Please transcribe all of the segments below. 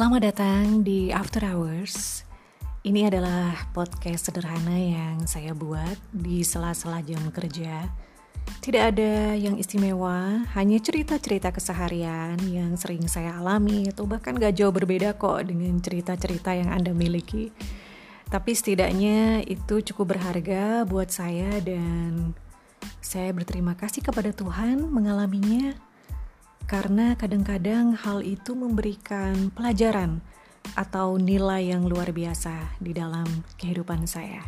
Selamat datang di After Hours. Ini adalah podcast sederhana yang saya buat di sela-sela jam kerja. Tidak ada yang istimewa, hanya cerita-cerita keseharian yang sering saya alami atau bahkan gak jauh berbeda kok dengan cerita-cerita yang Anda miliki. Tapi setidaknya itu cukup berharga buat saya dan saya berterima kasih kepada Tuhan mengalaminya karena kadang-kadang hal itu memberikan pelajaran atau nilai yang luar biasa di dalam kehidupan saya.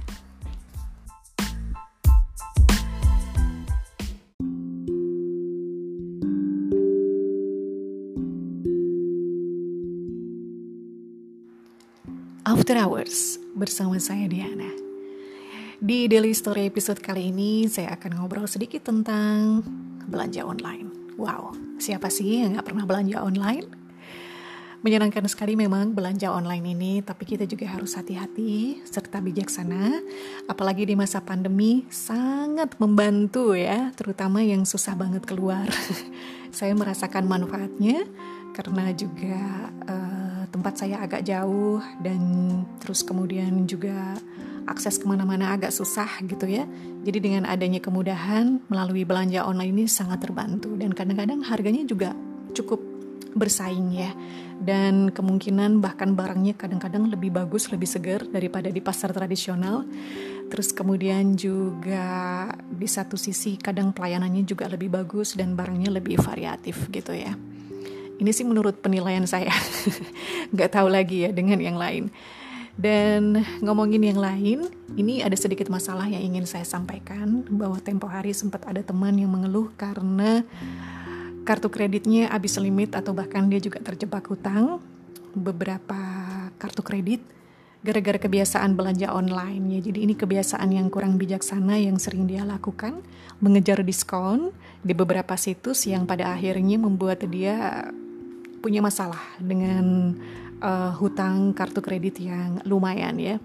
After Hours bersama saya Diana. Di Daily Story episode kali ini saya akan ngobrol sedikit tentang belanja online. Wow, siapa sih yang gak pernah belanja online? Menyenangkan sekali memang belanja online ini, tapi kita juga harus hati-hati serta bijaksana. Apalagi di masa pandemi, sangat membantu ya, terutama yang susah banget keluar. saya merasakan manfaatnya karena juga uh, tempat saya agak jauh dan terus kemudian juga akses ke mana-mana agak susah gitu ya. Jadi dengan adanya kemudahan melalui belanja online ini sangat terbantu dan kadang-kadang harganya juga cukup bersaing ya. Dan kemungkinan bahkan barangnya kadang-kadang lebih bagus, lebih segar daripada di pasar tradisional. Terus kemudian juga di satu sisi kadang pelayanannya juga lebih bagus dan barangnya lebih variatif gitu ya. Ini sih menurut penilaian saya. Nggak tahu lagi ya dengan yang lain. Dan ngomongin yang lain, ini ada sedikit masalah yang ingin saya sampaikan bahwa tempo hari sempat ada teman yang mengeluh karena kartu kreditnya habis limit atau bahkan dia juga terjebak hutang beberapa kartu kredit gara-gara kebiasaan belanja online ya. Jadi ini kebiasaan yang kurang bijaksana yang sering dia lakukan, mengejar diskon di beberapa situs yang pada akhirnya membuat dia punya masalah dengan uh, hutang kartu kredit yang lumayan ya.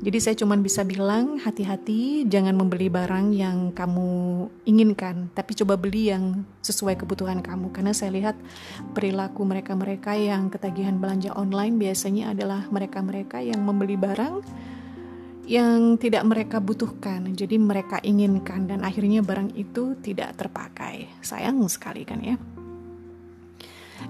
Jadi saya cuma bisa bilang hati-hati jangan membeli barang yang kamu inginkan, tapi coba beli yang sesuai kebutuhan kamu. Karena saya lihat perilaku mereka-mereka yang ketagihan belanja online biasanya adalah mereka-mereka yang membeli barang yang tidak mereka butuhkan, jadi mereka inginkan dan akhirnya barang itu tidak terpakai. Sayang sekali kan ya.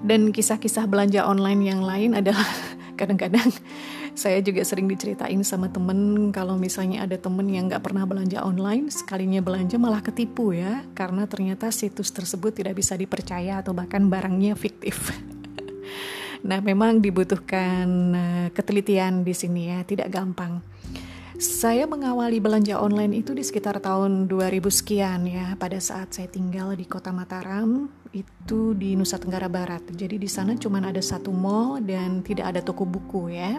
Dan kisah-kisah belanja online yang lain adalah kadang-kadang saya juga sering diceritain sama temen kalau misalnya ada temen yang nggak pernah belanja online sekalinya belanja malah ketipu ya karena ternyata situs tersebut tidak bisa dipercaya atau bahkan barangnya fiktif. nah memang dibutuhkan eh, ketelitian di sini ya tidak gampang. Saya mengawali belanja online itu di sekitar tahun 2000 sekian ya, pada saat saya tinggal di kota Mataram, itu di Nusa Tenggara Barat. Jadi di sana cuma ada satu mall dan tidak ada toko buku ya.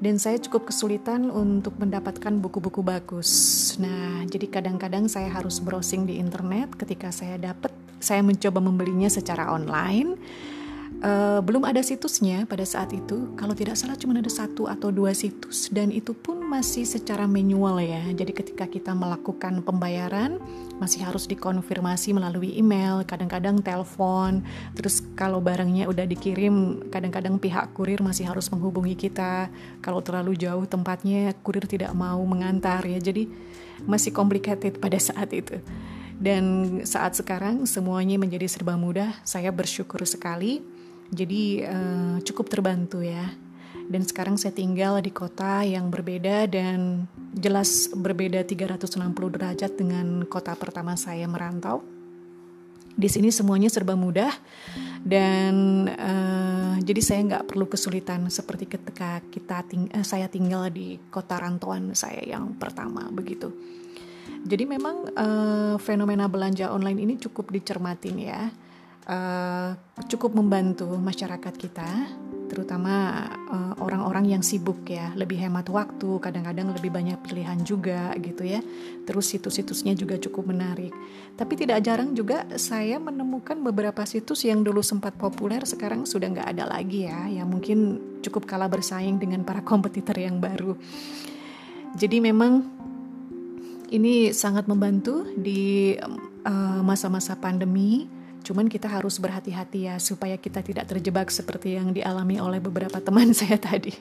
Dan saya cukup kesulitan untuk mendapatkan buku-buku bagus. Nah, jadi kadang-kadang saya harus browsing di internet ketika saya dapat, saya mencoba membelinya secara online uh, belum ada situsnya pada saat itu. Kalau tidak salah cuma ada satu atau dua situs dan itu pun masih secara manual ya. Jadi ketika kita melakukan pembayaran masih harus dikonfirmasi melalui email, kadang-kadang telepon. Terus kalau barangnya udah dikirim, kadang-kadang pihak kurir masih harus menghubungi kita. Kalau terlalu jauh tempatnya, kurir tidak mau mengantar ya. Jadi masih complicated pada saat itu. Dan saat sekarang semuanya menjadi serba mudah, saya bersyukur sekali jadi uh, cukup terbantu ya. Dan sekarang saya tinggal di kota yang berbeda dan jelas berbeda 360 derajat dengan kota pertama saya merantau. Di sini semuanya serba mudah dan uh, jadi saya nggak perlu kesulitan seperti ketika kita ting uh, saya tinggal di kota rantauan saya yang pertama begitu. Jadi memang uh, fenomena belanja online ini cukup dicermatin ya uh, cukup membantu masyarakat kita, terutama uh, orang-orang yang sibuk ya, lebih hemat waktu, kadang-kadang lebih banyak pilihan juga gitu ya. Terus situs-situsnya juga cukup menarik. Tapi tidak jarang juga saya menemukan beberapa situs yang dulu sempat populer sekarang sudah nggak ada lagi ya, yang mungkin cukup kalah bersaing dengan para kompetitor yang baru. Jadi memang ini sangat membantu di masa-masa uh, masa -masa pandemi Cuman kita harus berhati-hati ya supaya kita tidak terjebak seperti yang dialami oleh beberapa teman saya tadi.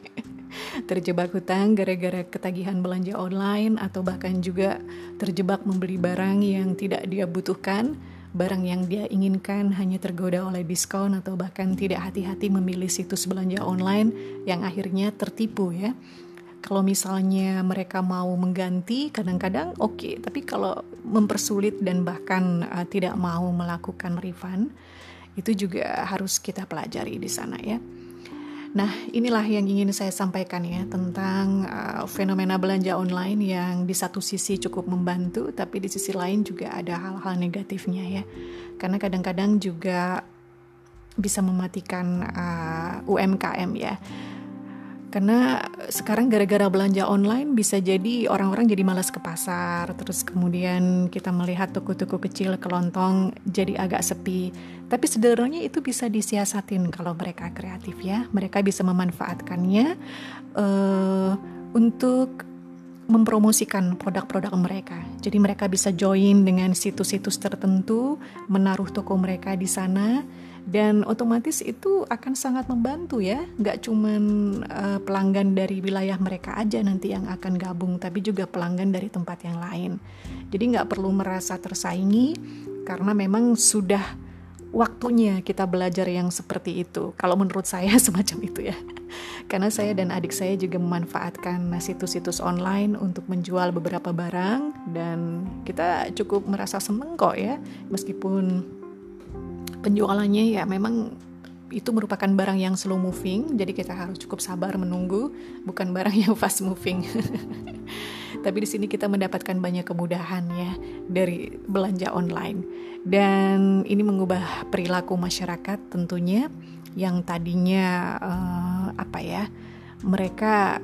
terjebak hutang gara-gara ketagihan belanja online atau bahkan juga terjebak membeli barang yang tidak dia butuhkan, barang yang dia inginkan hanya tergoda oleh diskon atau bahkan tidak hati-hati memilih situs belanja online yang akhirnya tertipu ya. Kalau misalnya mereka mau mengganti, kadang-kadang oke, okay. tapi kalau mempersulit dan bahkan uh, tidak mau melakukan refund, itu juga harus kita pelajari di sana ya. Nah, inilah yang ingin saya sampaikan ya tentang uh, fenomena belanja online yang di satu sisi cukup membantu, tapi di sisi lain juga ada hal-hal negatifnya ya. Karena kadang-kadang juga bisa mematikan uh, UMKM ya karena sekarang gara-gara belanja online bisa jadi orang-orang jadi malas ke pasar, terus kemudian kita melihat toko-toko kecil kelontong jadi agak sepi. Tapi sederhananya itu bisa disiasatin kalau mereka kreatif ya. Mereka bisa memanfaatkannya uh, untuk mempromosikan produk-produk mereka. Jadi mereka bisa join dengan situs-situs tertentu, menaruh toko mereka di sana dan otomatis itu akan sangat membantu ya. Nggak cuman uh, pelanggan dari wilayah mereka aja nanti yang akan gabung tapi juga pelanggan dari tempat yang lain. Jadi nggak perlu merasa tersaingi karena memang sudah waktunya kita belajar yang seperti itu. Kalau menurut saya semacam itu ya. Karena saya dan adik saya juga memanfaatkan situs-situs online untuk menjual beberapa barang dan kita cukup merasa seneng kok ya meskipun penjualannya ya memang itu merupakan barang yang slow moving, jadi kita harus cukup sabar menunggu, bukan barang yang fast moving. Tapi di sini kita mendapatkan banyak kemudahan ya dari belanja online. Dan ini mengubah perilaku masyarakat tentunya yang tadinya uh, apa ya? Mereka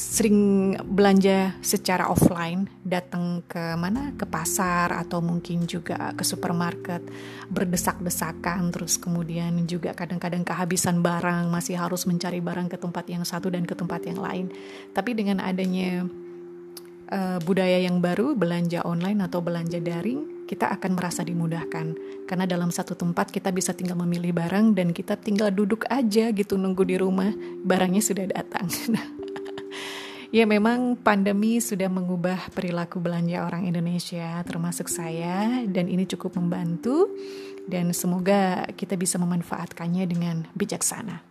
sering belanja secara offline, datang ke mana? Ke pasar atau mungkin juga ke supermarket, berdesak-desakan, terus kemudian juga kadang-kadang kehabisan barang, masih harus mencari barang ke tempat yang satu dan ke tempat yang lain. Tapi dengan adanya uh, budaya yang baru, belanja online atau belanja daring, kita akan merasa dimudahkan karena dalam satu tempat kita bisa tinggal memilih barang dan kita tinggal duduk aja gitu nunggu di rumah barangnya sudah datang. Ya memang pandemi sudah mengubah perilaku belanja orang Indonesia termasuk saya dan ini cukup membantu dan semoga kita bisa memanfaatkannya dengan bijaksana.